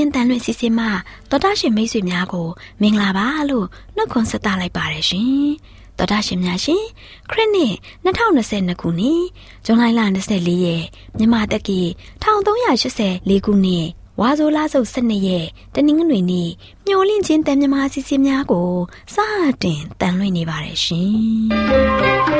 AWR မျော်လင့်ခြင်းတန်လွင့်စီစဉ်မှတော်တာရှင်မိတ်ဆွေများကိုမင်္ဂလာပါလို့နှုတ်ခွန်းဆက်သလိုက်ပါတယ်ရှင်။တော်တာရှင်များရှင်ခရစ်နှစ်2022ခုနှစ်ဇွန်လ24ရက်မြန်မာတက္ကီ1384ခုနှစ်ဝါဆိုလဆုပ်12ရက်တနင်္ဂနွေနေ့မျော်လင့်ခြင်းတန်မြမာစီစဉ်များကိုစတင်တန်လွင့်နေပါတယ်ရှင်။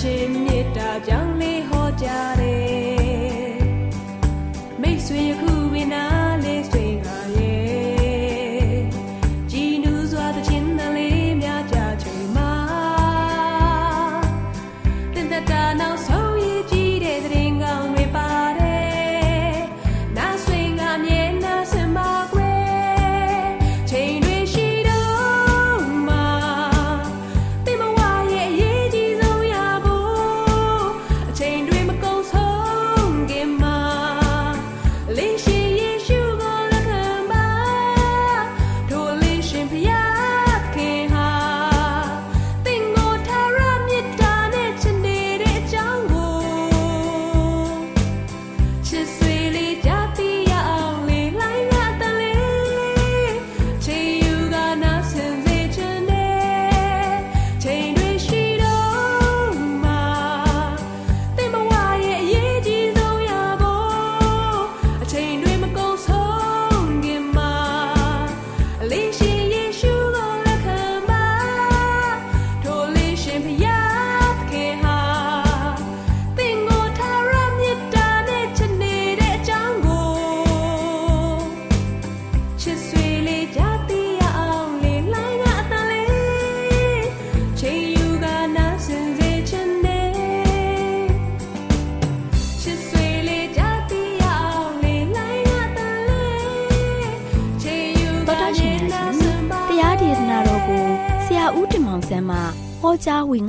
ဟော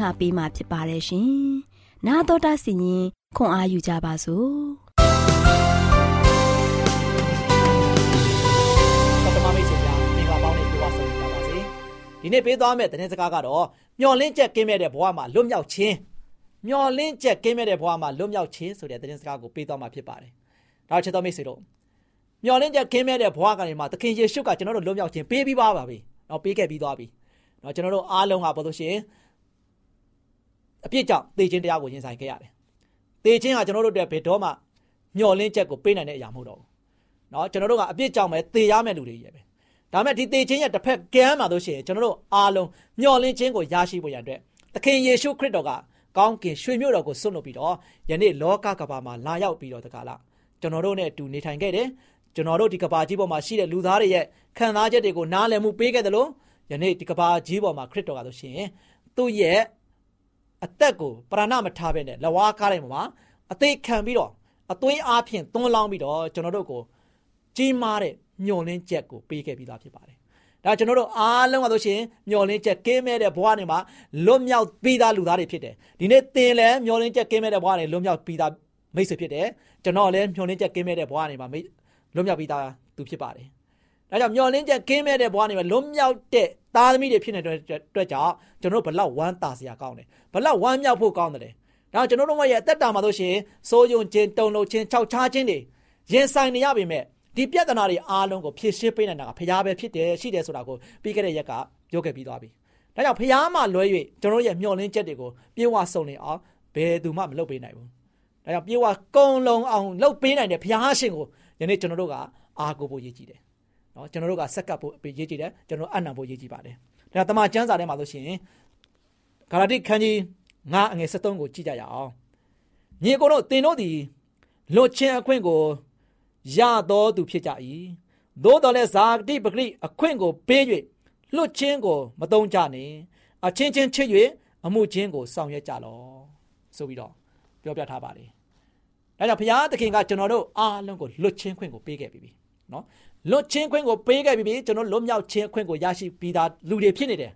တာပေးမှာဖြစ်ပါတယ်ရှင်။နာတော်တာစီရင်ခွန်အားယူကြပါစို့။ပထမမိတ်ဆွေများမိဘပေါင်းနဲ့ပြောပါဆုံးပါပါစေ။ဒီနေ့ပေးသွားမယ့်သတင်းစကားကတော့မျော်လင့်ချက်ကင်းမဲ့တဲ့ဘဝမှာလွတ်မြောက်ခြင်းမျော်လင့်ချက်ကင်းမဲ့တဲ့ဘဝမှာလွတ်မြောက်ခြင်းဆိုတဲ့သတင်းစကားကိုပေးသွားမှာဖြစ်ပါတယ်။ဒါချစ်တော်မိတ်ဆွေတို့မျော်လင့်ချက်ခင်းမဲ့တဲ့ဘဝကနေမှာသခင်ယေရှုကကျွန်တော်တို့လွတ်မြောက်ခြင်းပေးပြီးပါပါပြီ။နော်ပေးခဲ့ပြီးသွားပြီ။နော်ကျွန်တော်တို့အားလုံးဟာဘာလို့ရှိရင် အပြစ်ကြောင့်သေခြင်းတရားကိုရင်ဆိုင်ခဲ့ရတယ်။သေခြင်းဟာကျွန်တော်တို့အတွက်ဘယ်တော့မှမျှော်လင့်ချက်ကိုပေးနိုင်တဲ့အရာမဟုတ်တော့ဘူး။နော်ကျွန်တော်တို့ကအပြစ်ကြောင့်ပဲသေရမယ့်လူတွေကြီးပဲ။ဒါမဲ့ဒီသေခြင်းရဲ့တစ်ဖက်ကမ်းမှာဆိုရှင်ကျွန်တော်တို့အားလုံးမျှော်လင့်ခြင်းကိုရရှိဖို့ရန်အတွက်သခင်ယေရှုခရစ်တော်ကကောင်းကင်ရွှေမြို့တော်ကိုဆွတ်လွတ်ပြီးတော့ယနေ့လောကကမ္ဘာမှာလာရောက်ပြီးတော့တကားလားကျွန်တော်တို့နဲ့အတူနေထိုင်ခဲ့တယ်။ကျွန်တော်တို့ဒီကမ္ဘာကြီးပေါ်မှာရှိတဲ့လူသားတွေရဲ့ခံစားချက်တွေကိုနားလည်မှုပေးခဲ့တယ်လို့ယနေ့ဒီကမ္ဘာကြီးပေါ်မှာခရစ်တော်ကဆိုရှင်သူ့ရဲ့ အသက်ကိုပရဏမထားဘဲနဲ့လဝါကားတိုင်းမှာအသေးခံပြီးတော့အသွေးအားဖြင့်သွန်းလောင်းပြီးတော့ကျွန်တော်တို့ကိုကြီးမားတဲ့မျောလင်းချက်ကိုပေးခဲ့ပြီးသားဖြစ်ပါတယ်။ဒါကျွန်တော်တို့အားလုံးကဆိုရှင်မျောလင်းချက်ကင်းမဲ့တဲ့ဘဝနေမှာလွတ်မြောက်ပြီးသားလူသားတွေဖြစ်တယ်။ဒီနေ့သင်လည်းမျောလင်းချက်ကင်းမဲ့တဲ့ဘဝနေလွတ်မြောက်ပြီးသားမိတ်ဆွေဖြစ်တယ်။ကျွန်တော်လည်းမျောလင်းချက်ကင်းမဲ့တဲ့ဘဝနေမှာမိတ်လွတ်မြောက်ပြီးသားသူဖြစ်ပါတယ်။ ဒါကြောင့်မျောလင်းချက်ကင်းမဲ့တဲ့ဘဝနေမှာလွတ်မြောက်တဲ့သားသမီးတွေဖြစ်နေတဲ့အတွက်ကြောင့်ကျွန်တော်တို့ဘလောက်ဝမ်းသာစရာကောင်းတယ်။ဘလောက်ဝမ်းမြောက်ဖို့ကောင်းတယ်။ဒါကျွန်တော်တို့ရဲ့အသက်တာမှာဆိုရှင်စိုးယုံခြင်းတုံလုံးခြင်းခြောက်ခြားခြင်းတွေရင်ဆိုင်နေရပေမဲ့ဒီပြဿနာတွေအားလုံးကိုဖြေရှင်းပေးနိုင်တာကဖရားပဲဖြစ်တယ်ရှိတယ်ဆိုတာကိုပြီးခဲ့တဲ့ရက်ကပြောခဲ့ပြီးသွားပြီ။ဒါကြောင့်ဖရားမှလွဲ၍ကျွန်တော်ရဲ့မျှော်လင့်ချက်တွေကိုပြေဝဆုံနေအောင်ဘယ်သူမှမလုပ်ပေးနိုင်ဘူး။ဒါကြောင့်ပြေဝကုံလုံးအောင်လုပ်ပေးနိုင်တဲ့ဖရားရှင်ကိုယနေ့ကျွန်တော်တို့ကအားကိုးဖို့ရည်ကြည်တယ်။ နော်ကျွန်တော်တို့ကစက်ကပ်ဖို့ရည်ကြည်တယ်ကျွန်တော်အနံ့ဖို့ရည်ကြည်ပါတယ်။ဒါတမန်ကျမ်းစာထဲမှာဆိုရှင်ဂါလာတိခန်းကြီး9အငယ်73ကိုကြည့်ကြရအောင်။ညီကိုတို့တင်တို့သည်လွတ်ချင်းအခွင့်ကိုရတော်သူဖြစ်ကြ၏သို့တော်လည်းဇာတိပဂရိအခွင့်ကိုပေး၍လွတ်ချင်းကိုမတုံးကြနှင့်အချင်းချင်းချစ်၍အမှုချင်းကိုဆောင်ရွက်ကြလော့ဆိုပြီးတော့ပြောပြထားပါတယ်ဒါကြောင့်ဘုရားသခင်ကကျွန်တော်တို့အားလုံးကိုလွတ်ချင်းခွင့်ကိုပေးခဲ့ပြီနော် လွတ်ချင်းခွင့်ကိုပေးခဲ့ပြီကျွန်တော်လွတ်မြောက်ချင်းခွင့်ကိုရရှိပြီးသားလူတွေဖြစ်နေတယ်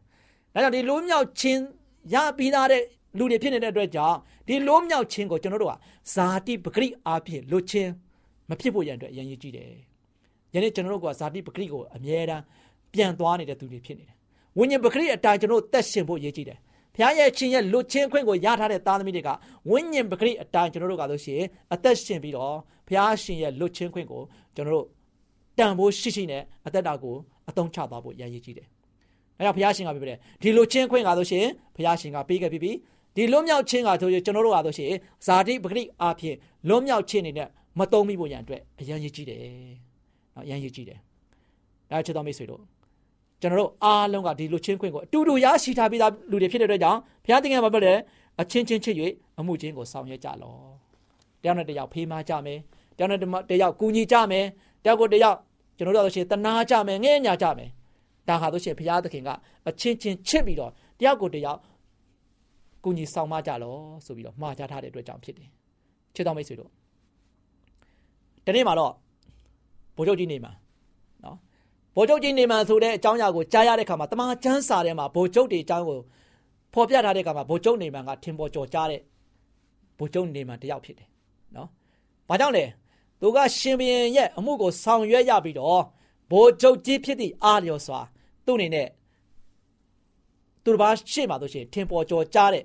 ဒါကြောင့်ဒီလွတ်မြောက်ချင်းရပြီးသားတဲ့လူတွေဖြစ်နေတဲ့အတွက်ကြောင့်ဒီလွတ်မြောက်ချင်းကိုကျွန်တော်တို့ကဇာတိပဂရိအားဖြင့်လွတ်ချင်းမဖြစ်ဖို့ရန်အတွက်အရင်ရည်ကြည့်တယ်။ယနေ့ကျွန်တော်တို့ကဇာတိပဂရိကိုအမြဲတမ်းပြန်သွားနေတဲ့သူတွေဖြစ်နေတယ်။ဝိညာဉ်ပဂရိအတိုင်းကျွန်တော်တို့သက်ရှင်ဖို့ရည်ကြည့်တယ်။ဘုရားရဲ့ချင်းရဲ့လွတ်ချင်းခွင့်ကိုရထားတဲ့သားသမီးတွေကဝိညာဉ်ပဂရိအတိုင်းကျွန်တော်တို့ကလို့ရှိရင်အသက်ရှင်ပြီးတော့ဘုရားရှင်ရဲ့လွတ်ချင်းခွင့်ကိုကျွန်တော်တို့ တန်ဖိုးရှိရှိနဲ့အသက်တာကိုအသုံးချသွားဖို့ရည်ကြည့်တယ်။အဲဒါဘုရားရှင်ကပြောတယ်ဒီလွတ်ချင်းခွင့်ကလို့ရှိရင်ဘုရားရှင်ကပေးခဲ့ပြီးပြီဒီလွတ်မြောက်ခြင်းကဆိုရင်ကျွန်တော်တို့ကဆိုရှင်ဇာတိပဂရိအားဖြင့်လွတ်မြောက်ခြင်းနေနဲ့မတုံးမိဖို့ရန်အတွက်အရန်ရည်ကြည့်တယ်။နော်အရန်ရည်ကြည့်တယ်။ဒါချစ်တော်မိတ်ဆွေတို့ကျွန်တော်တို့အားလုံးကဒီလိုချင်းခွင့်ကိုအတူတူရရှိထားပြီးသားလူတွေဖြစ်တဲ့အတွက်ကြောင့်ဘုရားသခင်ကပြောတယ်အချင်းချင်းချစ်၍အမှုချင်းကိုဆောင်ရွက်ကြလော့။တယောက်နဲ့တယောက်ဖေးမကြမယ်။တယောက်နဲ့တယောက်ကူညီကြမယ်။တယောက်ကိုတယောက် ကျွန်တော်တို့ဆိုရှင်တနာကြမယ်ငဲ့ညာကြမယ်။ဒါဟာဆိုရှင်ဘုရားသခင်ကအချင်းချင်းချစ်ပြီးတော့တယောက်ကိုတယောက်ကူညီဆောင်မကြလော့ဆိုပြီးတော့မှားကြထားတဲ့အတွက်ကြောင့်ဖြစ်တယ်။ချစ်တော်မိတ်ဆွေတို့ဒီနေ့မှာတော့ဗိုလ်ချုပ်ကြီးနေမှာနော်ဗိုလ်ချုပ်ကြီးနေမှာဆိုတဲ့အကြောင်းအရာကိုကြားရတဲ့ခါမှာတမန်ကျမ်းစာထဲမှာဗိုလ်ချုပ်တွေအကြောင်းကိုဖော်ပြထားတဲ့ခါမှာဗိုလ်ချုပ်နေမှာကထင်ပေါ်ကျော်ကြားတဲ့ဗိုလ်ချုပ်နေမှာတယောက်ဖြစ်တယ်နော်။ဘာကြောင့်လဲ သူကရှင်ဘရင်ရဲ့အမှုကိုဆောင်ရွက်ရပြီးတော့ဗိုလ်ချုပ်ကြီးဖြစ်သည့်အားလျော်စွာသူ့အနေနဲ့သူတစ်ပါးရှေ့မှာဆိုရှင်ထင်ပေါ်ကျော်ကြားတဲ့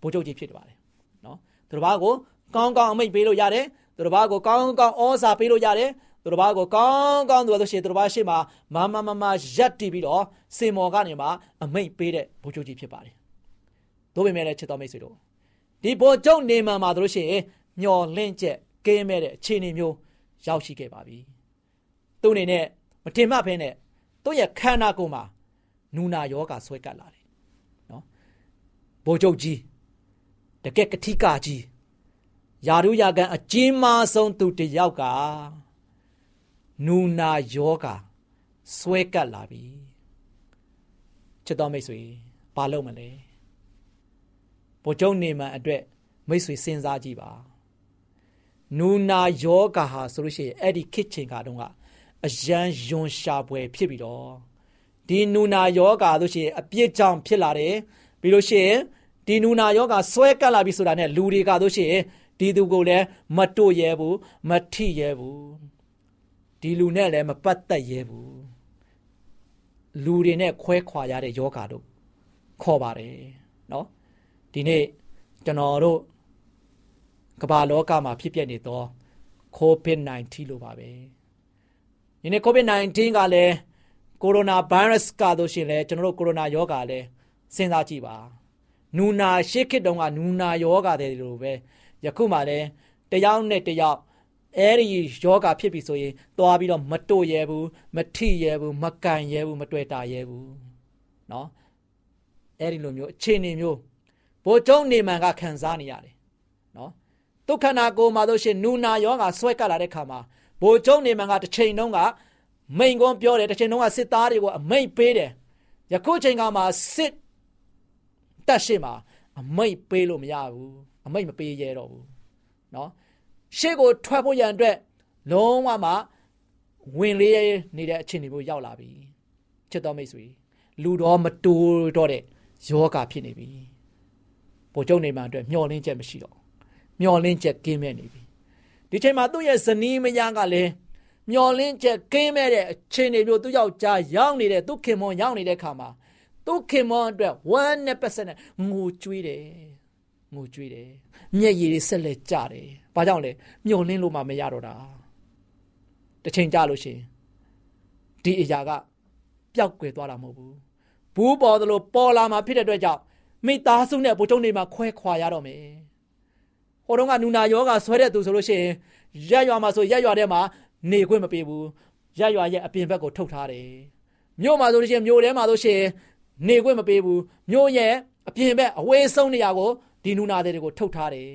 ဗိုလ်ချုပ်ကြီးဖြစ်ပါတယ်နော်။သူတစ်ပါးကိုကောင်းကောင်းအမိတ်ပေးလို့ရတယ်သူတစ်ပါးကိုကောင်းကောင်းဩဇာပေးလို့ရတယ်သူတစ်ပါးကိုကောင်းကောင်းသူဆိုရှင်သူတစ်ပါးရှေ့မှာမမမမရက်တည်ပြီးတော့စင်မော်ကနေမှအမိတ်ပေးတဲ့ဘုချုပ်ကြီးဖြစ်ပါတယ်တို့ပေမဲ့လည်းချစ်တော်မိတ်ဆွေတို့ဒီဘုချုပ်နေမှမှာတို့ရှင်ညော်လင့်ချက် ကင်းမဲ့တဲ့အခြေအနေမျိုးရောက်ရှိခဲ့ပါပြီသူ့အနေနဲ့မတင်မှတ်ဖဲနဲ့သူ့ရဲ့ခန္ဓာကိုယ်မှာနူနာယောဂါဆွဲကပ်လာတယ်နော်ဘိုးချုပ်ကြီးတကက်ကတိကကြီးယာရုယာကန်အကျဉ်းမဆုံးသူတယောက်ကနူနာယောဂဆွဲကပ်လာပြီချစ်တော်မိတ်ဆွေဘာလုပ်မလဲဘုံကျုံနေမှအတွက်မိတ်ဆွေစဉ်းစားကြည့်ပါ နူနာယောဂဟာဆိုလို့ရှိရင်အဲ့ဒီခစ်ချင်ကတုန်းကအယံယွန်ရှာပွဲဖြစ်ပြီးတော့ဒီနူနာယောဂါဆိုရှင်အပြစ်ကြောင့်ဖြစ်လာတယ်ပြီးလို့ရှိရင်ဒီနူနာယောဂါဆွဲကပ်လာပြီဆိုတာနဲ့လူတွေကဆိုရှင်ဒီသူကိုလည်းမတို့ရဲဘူးမထိရဲဘူးဒီလူနဲ့လည်းမပတ်သက်ရဲဘူး လူတွေနဲ့ခွဲခွာရတဲ့ယောဂါတို့ခေါ်ပါတယ်เนาะဒီနေ့ကျွန်တော်တို့ ကမ္ဘာလောကမှာဖြစ်ပျက်နေသော COVID-19 လို့ပါပဲဒီနေ့ COVID-19 ကလည်းကိုရိုနာဗိုင်းရပ်စ်ကတို့ရှင်လဲကျွန်တော်တို့ကိုရိုနာယောဂါလဲစဉ်းစားကြည့်ပါနူနာရှေ့ခေတ်တုန်းကနူနာယောဂါတွေလိုပဲယခုမှလည်းတယောက်နဲ့တယောက်အဲ့ဒီယောဂါဖြစ်ပြီဆိုရင်သွားပြီးတော့မတို့ရဲဘူးမထိရဲဘူးမကန်ရဲဘူးမတွေ့တာရဲဘူးเนาะအဲ့ဒီလိုမျိုးအခြေအနေမျိုးဘိုးကျုံနေမှန်ကခံစားနေရတယ်เนาะ ဒုက္ခနာကိုမှာလို့ရှိရင်နူနာယောဂါဆွဲကပ်လာတဲ့ခါမှာဘိုးကျုံနေမှန်ကတစ်ချိန်တုန်းကမိန်ကွန်းပြောတယ်တစ်ချိန်တုန်းကစစ်သားတွေကိုအမိတ်ပေးတယ်ယခုချိန်ကမှစစ်တက်ရှိမှာအမိတ်ပေးလို့မရဘူးအမိတ်မပေးရတော့ဘူးเนาะရှေ့ကိုထွက်ဖို့ရန်အတွက်လုံးဝမှဝင်လေးနေတဲ့အခြေအနေမျိုးရောက်လာပြီချစ်တော်မိတ်ဆွေလူတော်မတူတော့တဲ့ယောဂဖြစ်နေပြီဘိုလ်ချုပ်နေမှအတွက်မျောလင်းချက်မရှိတော့ မျောလင်းချက်ကင်းမဲ့နေပြီဒီချိန်မှာသူ့ရဲ့ဇနီးမယားကလည်းမျောလင်းချက်ကင်းမဲ့တဲ့အခြေအနေမျိုးသူ့ယောက်ျားရောက်နေတဲ့သူ့ခင်မွန်ရောက်နေတဲ့ခါမှာသူ့ခင်မွန်အတွက်100%နဲ့ငိုကြွေးတယ်ငိုကြွေးတယ်မျက်ရည်တွေဆက်လက်ကျတယ်ဘာကြောင့်လဲမျောလင်းလို့မှမရတော့တာတစ်ချိန်ကြာလို့ရှိရင်ဒီအရာကပျောက်ကွယ်သွားတာမဟုတ်ဘူးဘူးပေါ်သလိုပေါ်လာမှာဖြစ်တဲ့အတွက်ကြောင့်မိသားစုနဲ့ဘုံတုံတွေမှာခွဲခွာရတော့မယ် ဟိုတုန်းကနူနာယောဂဆွဲတဲ့သူဆိုလို့ရှိရင်ရက်ရွာမှာဆိုရက်ရွာထဲမှာနေခွင့်မပေးဘူးရက်ရွာရဲ့အပြင်ဘက်ကိုထုတ်ထားတယ်မြို့မှာဆိုလို့ရှိရင်မြို့ထဲမှာဆိုရှင်နေခွင့်မပေးဘူးမြို့ရဲ့အပြင်ဘက်အဝေးဆုံးနေရာကိုဒီနူနာတွေကိုထုတ်ထားတယ်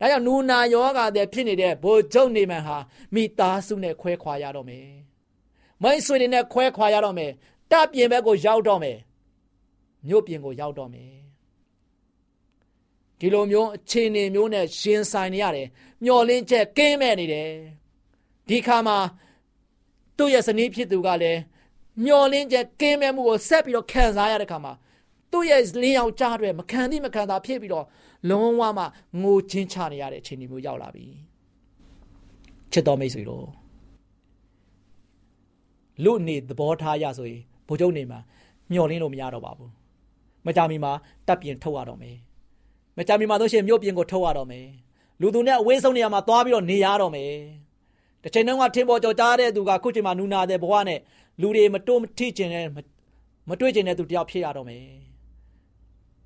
ဒါကြောင့်နူနာယောဂတဲ့ဖြစ်နေတဲ့ဘိုလ်ချုပ်နေမှန်ဟာမိသားစုနဲ့ခွဲခွာရတော့မယ်မိတ်ဆွေတွေနဲ့ခွဲခွာရတော့မယ်တပြင်ဘက်ကိုရောက်တော့မယ်မြို့ပြင်ကိုရောက်တော့မယ် ဒီလိုမျိုးအခြေအနေမျိုးနဲ့ရှင်ဆိုင်နေရတယ်မျောလင်းချက်ကင်းမဲ့နေတယ်ဒီခါမှာသူ့ရဲ့ဇနီးဖြစ်သူကလည်းမျောလင်းချက်ကင်းမဲ့မှုကိုဆက်ပြီးတော့ခံစားရတဲ့ခါမှာသူ့ရဲ့လင်းယောက်ကြားတွေမခံသည့်မခံသာဖြစ်ပြီးတော့လုံးဝမှငိုချင်းချနေရတဲ့အခြေအနေမျိုးရောက်လာပြီချစ်တော်မိတ်ဆွေတို့လူနေသဘောထားရဆိုရင်ဘိုးကျုံနေမှာမျောလင်းလို့မရတော့ပါဘူးမကြမီမှာတပ်ပြင်ထုတ်ရတော့မယ် မကြမီမှာဆိုရှင်မြို့ပြင်ကိုထုတ်ရတော့မယ်လူသူနဲ့အဝေးဆုံးနေရာမှာသွားပြီးတော့နေရတော့မယ်တစ်ချိန်တုန်းကထင်းပေါ်ကြော်ကြားတဲ့သူကခုချိန်မှာနူနာတဲ့ဘဝနဲ့လူတွေမတိုးမထိကျင်တဲ့မတွေ့ကျင်တဲ့သူတယောက်ဖြစ်ရတော့မယ်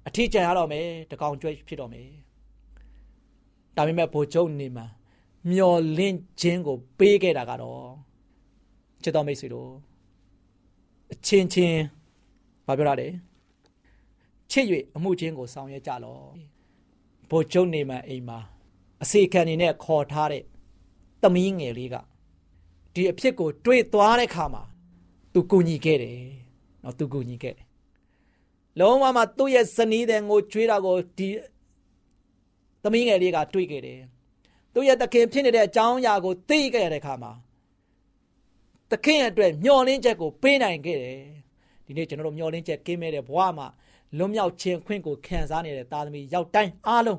အထီးကျန်ရတော့မယ်တကောင်ကျွဲဖြစ်တော့မယ်ဒါပေမဲ့ဘိုလ်ချုပ်နေမှာမျောလင့်ခြင်းကို ပေးခဲ့တာကတော့ချစ်တော်မိတ်ဆွေတို့အချင်းချင်းဘာပြောရလဲချစ်၍အမှုချင်းကိုဆောင်ရွက်ကြလော့ ဘိုလ်ချုပ်နေမှာအိမ်မှာအစီခံနေနဲ့ခေါ်ထားတဲ့သမီးငယ်လေးကဒီအဖြစ်ကို တွေးသွားတဲ့ခါမှာသူကူညီခဲ့တယ်နော်သူကူညီခဲ့တယ်လုံးဝမှသူ့ရဲ့ဇနီးတဲ့ငိုကြွေးတာကိုဒီသမီးငယ်လေးကတွေးခဲ့တယ်သူ့ရဲ့တခင်ဖြစ်နေတဲ့အကြောင်းအရာကိုသိခဲ့ရတဲ့ခါမှာတခင်အတွက်မျောလင်းချက်ကိုပေးနိုင်ခဲ့တယ်ဒီနေ့ကျွန်တော်တို့မျောလင်းချက်ကင်းမဲ့တဲ့ဘဝမှာ လွတ်မြောက်ခြင်းခွင့်ကိုခံစားနေတဲ့သားသမီးရောက်တိုင်းအားလုံး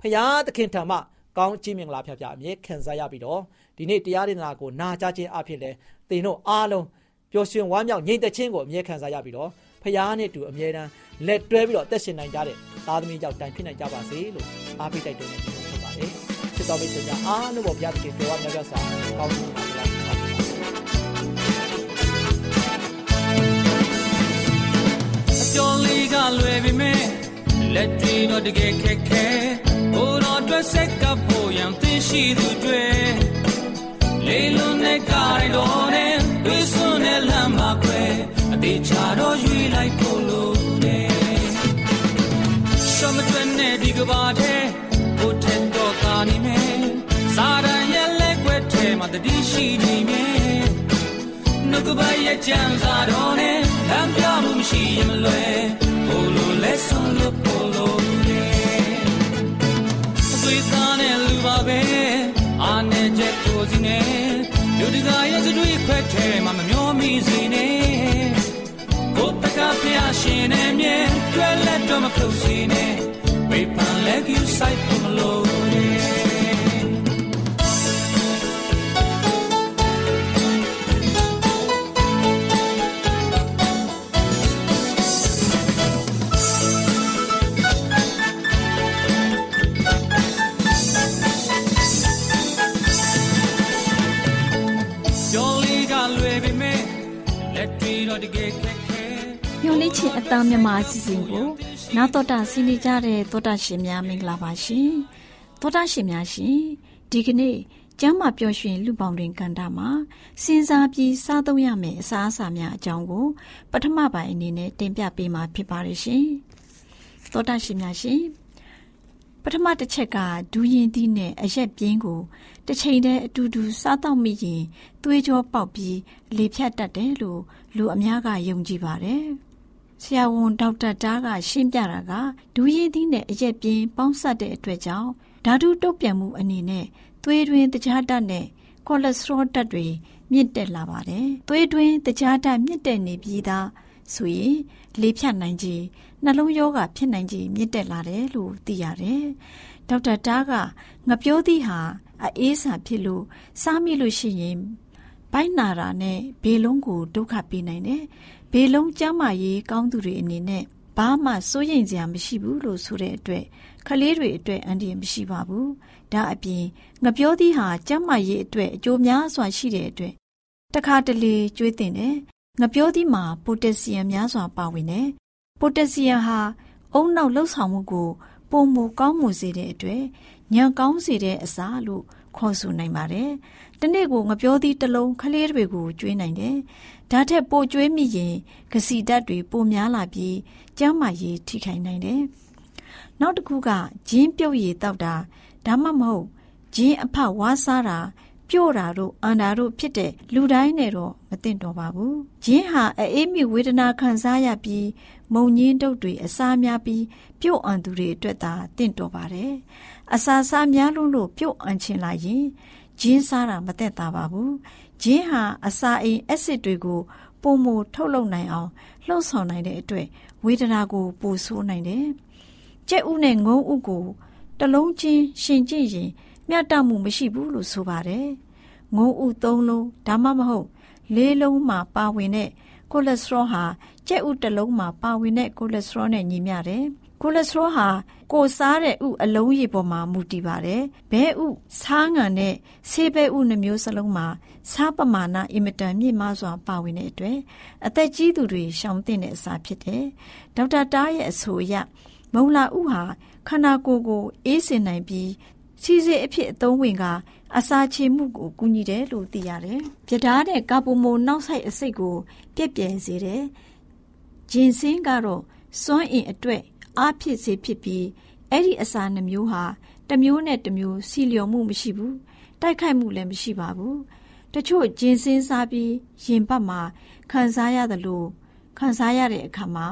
ဖရာသခင်ထံမှကောင်းချီးမင်္ဂလာဖျားဖျားအမြဲခံစားရပြီးတော့ဒီနေ့တရားဒေသနာကိုနာကြားခြင်းအဖြစ်လဲသင်တို့အားလုံးပျော်ရွှင်ဝမ်းမြောက်ငြိမ်သက်ခြင်းကိုအမြဲခံစားရပြီးတော့ဖရာနဲ့တူအမြဲတမ်းလက်တွဲပြီးတော့အသက်ရှင်နိုင်ကြတဲ့သားသမီးကြောင့်တိုင်ဖြစ်နိုင်ကြပါစေလို့အားပေးတိုက်တွန်းနေဖြစ်ပါတယ်ချစ်တော်မိတ်ဆွေများအားလုံးပေါ်ဘုရားသခင်ပြောရများစွာကောင်းချီးပါပါကျော် လက်တွေတော့တကယ်ခက်ခဲဘိုးတော်အတွက်ဆက်ကပ်ဖို့ရန်သိရှိသူတွေလေးလုံးနဲ့ကားတော်နဲ့ဝိစွန်းနဲ့လမ်းမှာခွဲအသေးချာတော့ရွေးလိုက်ဖို့လို့နေရှမတွင်နဲ့ဒီကဘာတဲ့ကိုထက်တော့ကာနေမယ်စာရန်ရဲ့လက်ွက်ထဲမှာတတိရှိနေမယ်နှုတ်ကပရဲ့ကြံစားတော်နဲ့လမ်းပြမှုမရှိရင်မလွယ် ဘို့လို့လဲဆုံးလို့ဘို့လို့နေအသွေးသားနဲ့လူပါပဲအာနဲ့ချက်ကိုစီနဲ့လူတကာရဲ့စတွေ့ခွက်ထဲမှာမမျောမိစေနဲ့ကိုတကဖျားရှင်နဲ့မြဲတွဲလက်တော့မဖြုတ် သားမြမအစီအစဉ်ကိုနာတော်တာဆင်းနေကြတဲ့သောတာရှင်များမင်္ဂလာပါရှင်သောတာရှင်များရှင်ဒီကနေ့ကျမ်းမာပျော်ရွှင်လူပေါင်းတွင်ကန္တာမှာစဉ်းစားပြီးစားသုံးရမယ့်အစားအစာများအကြောင်းကိုပထမပိုင်းအနေနဲ့တင်ပြပေးမှာဖြစ်ပါရရှင်သောတာရှင်များရှင်ပထမတစ်ချက်ကဒူးရင်သီးနဲ့အရက်ပြင်းကိုတစ်ချိန်တည်းအတူတူစားတော့မိရင်သွေးကြောပေါက်ပြီးလေဖြတ်တတ်တယ်လို့လူအများကယုံကြည်ပါတယ်။ ဆရာဝန်ဒေါက်တာတားကရှင်းပြတာကဒူးရင်သီးနဲ့အရက်ပြင်းပေါင်းစပ်တဲ့အတွက်ကြောင့်ဓာတုတုတ်ပြန်မှုအနေနဲ့သွေးတွင်းတခြားဓာတ်နဲ့ကိုလက်စထရောဓာတ်တွေမြင့်တက်လာပါတယ်။သွေးတွင်းတခြားဓာတ်မြင့်တက်နေပြီးသားဆိုရင်လေဖြတ်နိုင်ခြင်းနှလုံးရောဂါဖြစ်နိုင်ခြင်းမြင့်တက်လာတယ်လို့သိရတယ်။ဒေါက်တာတားကငပြောသည့်ဟာအေးစာဖြစ်လို့စားမိလို့ရှိရင်ဘိုက်နာတာနဲ့ဘေလုံးကိုဒုက္ခပေးနိုင်တယ်။ ဘေလုံးကျမ်းမာရေးကောင်းသူတွေအနေနဲ့ဘာမှစိုးရိမ်စရာမရှိဘူးလို့ဆိုတဲ့အတွက်ခလေးတွေအတွက်အန္တရာယ်မရှိပါဘူး။ဒါအပြင်ငပြောသီးဟာကျန်းမာရေးအတွက်အကျိုးများစွာရှိတဲ့အတွက်တခါတလေကျွေးတင်တယ်။ငပြောသီးမှာပိုတက်ဆီယမ်များစွာပါဝင်တယ်။ပိုတက်ဆီယမ်ဟာအုံနောက်လှုပ်ဆောင်မှုကိုပုံမူကောင်းမှုစေတဲ့အတွက်ညံကောင်းစေတဲ့အစာလို့ခေါ်ဆိုနိုင်ပါတယ်။ တနေ့ကိုငပြောသီးတစ်လုံးခလေးတွေကိုကျွေးနိုင်တယ်။ဒါထက်ပိုကျွေးမိရင်ကစီဓာတ်တွေပိုများလာပြီးကျန်းမာရေးထိခိုက်နိုင်တယ်။နောက်တစ်ခုကဂျင်းပြုတ်ရည်တောက်တာဒါမှမဟုတ်ဂျင်းအဖဝါးစားတာပြို့တာတို့အန္တာတို့ဖြစ်တဲ့လူတိုင်းနဲ့တော့မသင့်တော်ပါဘူး။ဂျင်းဟာအေးမိဝေဒနာခံစားရပြီးမုံညင်းတုပ်တွေအစားများပြီးပြုတ်အံသူတွေအတွက်သာတင့်တော်ပါတယ်။အစာစားများလို့လို့ပြုတ်အံချင်လာရင် ဂျင်းစားတာမသက်သာပါဘူး။ဂျင်းဟာအစာအိမ်အက်ဆစ်တွေကိုပုံမထုတ်လုပ်နိုင်အောင်လှုပ်ဆောင်နိုင်တဲ့အတွက်ဝေဒနာကိုပိုဆိုးနိုင်တယ်။ကြက်ဥနဲ့ငုံဥကိုတလုံးချင်းရှင်ကြည့်ရင်မျှတမှုမရှိဘူးလို့ဆိုပါတယ်။ငုံဥ၃လုံးဒါမှမဟုတ်လေးလုံးမှာပါဝင်တဲ့ကိုလက်စထရောဟာကြက်ဥတစ်လုံးမှာပါဝင်တဲ့ကိုလက်စထရောနဲ့ညီမျှတယ်။ ကိုလက်စထရောဟာကိုစားတဲ့ဥအလုံးရေပေါ်မှာမူတည်ပါတယ်။ဘဲဥစားငံနဲ့ဆေးဘဲဥနှမျိုးစလုံးမှာစားပမာဏအင်မတန်မြင့်မားစွာပါဝင်တဲ့အတွက်အသက်ကြီးသူတွေရှောင်သင့်တဲ့အစာဖြစ်တယ်။ဒေါက်တာတားရဲ့အဆိုအရမုံလာဥဟာခန္ဓာကိုယ်ကိုအေးစင်နိုင်ပြီးစီစစ်အဖြစ်အသုံးဝင်ကအစာချေမှုကိုကူညီတယ်လို့သိရတယ်။ပြဒါတဲ့ကာပိုမိုနောက်ဆိုင်အစိတ်ကို ပြက်ပြယ်စေတယ်။ဂျင်စင်းကတော့စွမ်းအင်အတွက် အားဖြစ်စေဖြစ်ပြီးအဲ့ဒီအစာနှမျိုးဟာတစ်မျိုးနဲ့တစ်မျိုးစီလျော်မှုမရှိဘူး။တိုက်ခိုက်မှုလည်းမရှိပါဘူး။တချို့ဂျင်စင်းစားပြီးရင်ပတ်မှာခံစားရတယ်လို့ခံစားရတဲ့အခါမှာ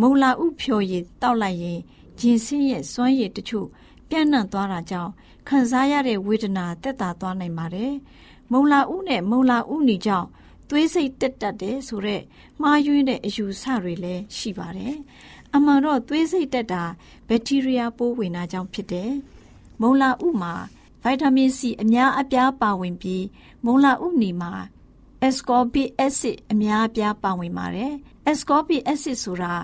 မုံလာဥဖြော်ရည်တောက်လိုက်ရင်ဂျင်စင်းရဲ့စွမ်းရည်တချို့ပြန့်နှံ့သွားတာကြောင့်ခံစားရတဲ့ဝေဒနာတက်တာသွားနိုင်ပါတယ်။မုံလာဥနဲ့မုံလာဥနီကြောင့် သွေးစိတ်တက်တက်တယ်ဆိုတော့မှားယွင်းတဲ့အယူဆတွေလည်းရှိပါတယ်။အမှန်တော့သွေးစိတ်တက်တာဘက်တီးရီးယားပိုးဝင်တာကြောင့်ဖြစ်တယ်။မုံလာဥမှာဗိုက်တာမင်စီအများအပြားပါဝင်ပြီးမုံလာဥနီမှာ ascorbic acid အများအပြားပါဝင်ပါတယ် ascorbic acid ဆိုတာ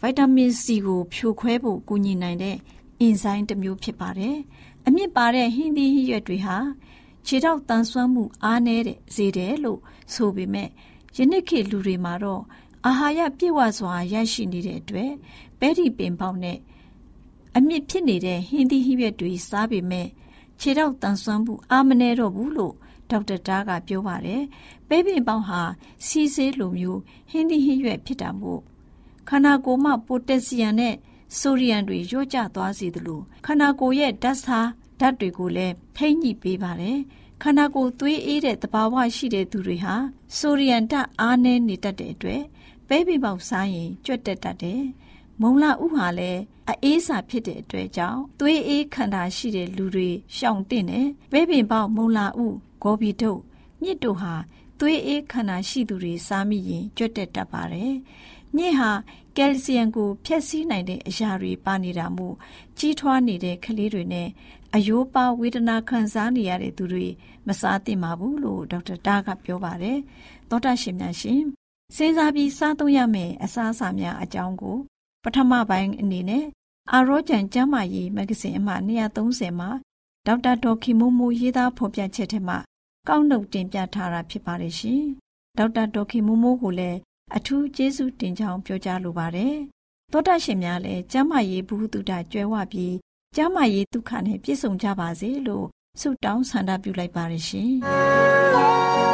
ဗိုက်တာမင်စီကိုဖြိုခွဲဖို့ကူညီနိုင်တဲ့အင်ဇိုင်းတစ်မျိုးဖြစ်ပါတယ်အမြင့်ပါတဲ့ဟင်းသီးဟင်းရွက်တွေဟာခြေထောက်တန်ဆွမ်းမှုအားနည်းတဲ့စေတယ်လို့ ဆိုပေမဲ့ယနေ့ခေတ်လူတွေမှာတော့အာဟာရပြည့်ဝစွာရရှိနေတဲ့အတွက်ပဲဒီပင်ပေါက်နဲ့အမြင့်ဖြစ်နေတဲ့ဟင်းသီးဟင်းရွက်တွေစားပေမဲ့ခြေထောက်တန်ဆွမ်းမှုအားမနည်းတော့ဘူးလို့ဒေါက်တာတားကပြောပါတယ်။ပဲပင်ပေါက်ဟာစီးဆေးလိုမျိုးဟင်းသီးဟင်းရွက်ဖြစ်တာမို့ခန္ဓာကိုယ်မှာပိုတက်ဆီယမ်နဲ့ဆိုဒီယမ်တွေလျော့ကျသွားစေသလိုခန္ဓာကိုယ်ရဲ့ဓာတ်စား ဓာတ်တွေကိုလည်းထိမ့်ညှိပေးပါတယ်။ခန္ဓာကိုယ်သွေးအေးတဲ့သဘာဝရှိတဲ့သူတွေဟာဆိုဒီယမ်ဓာတ်အားနည်းနေတတ်တဲ့အတွက်ပဲပင်ပေါက်စားရင်ကြွက်တက်တတ်တယ်။မုံလာဥဟာလည်းအေးစာဖြစ်တဲ့အတွက်ကြောင့်သွေးအေးခန္ဓာရှိတဲ့လူတွေရှောင်တင်တယ်။ပဲပင်ပေါက်မုံလာဥဂောဘီတို့မြစ်တို့ဟာသွေးအေးခန္ဓာရှိသူတွေစားမိရင်ကြွက်တက်တတ်ပါတယ်။မြစ်ဟာကယ်လ်ဆီယမ်ကိုဖျက်ဆီးနိုင်တဲ့အရာတွေပါနေတာမို့ကြီးထွားနေတဲ့ကလေးတွေနဲ့ အယိုးပါဝေဒနာခံစားနေရတဲ့သူတွေမစားသင့်ပါဘူးလို့ဒေါက်တာတာကပြောပါတယ်။သောတာရှင်များရှင်စဉ်းစားပြီးစားသုံးရမယ့်အစားအစာများအကြောင်းကို ပထမပိုင်းအနေနဲ့အာရောကျန်ကျမ်းမာရေးမဂ္ဂဇင်းအမှ230မှာဒေါက်တာဒေါ်ခင်မိုးမိုးရေးသားဖော်ပြချက်ထဲမှာကောက်နှုတ်တင်ပြထားတာဖြစ်ပါတယ်ရှင်။ဒေါက်တာဒေါ်ခင်မိုးမိုးကိုလည်းအထူးကျေးဇူးတင်ကြောင်းပြောကြားလိုပါတယ်။သောတာရှင်များလည်းကျမ်းမာရေးဘုဟုတုတကြွယ်ဝပြီး ကျမ်းမာရေးဒုက္ခနဲ့ပြည့်စုံကြပါစေလို့ဆုတောင်းဆန္ဒပြုလိုက်ပါတယ်ရှင်။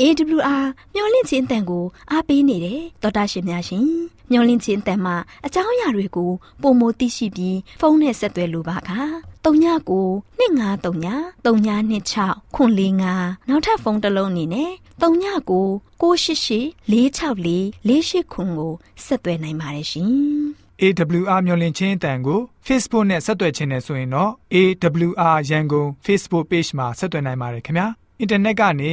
AWR မျော်လင့်ခြင်းအတန်ကိုအားပေးနေတယ်တော်တာရှင်များရှင်မျော်လင့်ခြင်းအတန်မှာအကြောင်းအရာတွေကိုပုံမသိရှိပြီးဖုန်းနဲ့ဆက်သွယ်လိုပါက39 2939 3926ခွန်45နောက်ထပ်ဖုန်းတစ်လုံးအနေနဲ့39 688 464 48ခွန်ကိုဆက်သွယ်နိုင်ပါတယ်ရှင် AWR မျော်လင့်ခြင်းအတန်ကို Facebook နဲ့ဆက်သွယ်ခြင်းနဲ့ဆိုရင်တော့ AWR ရန်ကုန် Facebook Page မှာဆက်သွယ်နိုင်ပါတယ်ခင်ဗျာအင်တာနက်ကနေ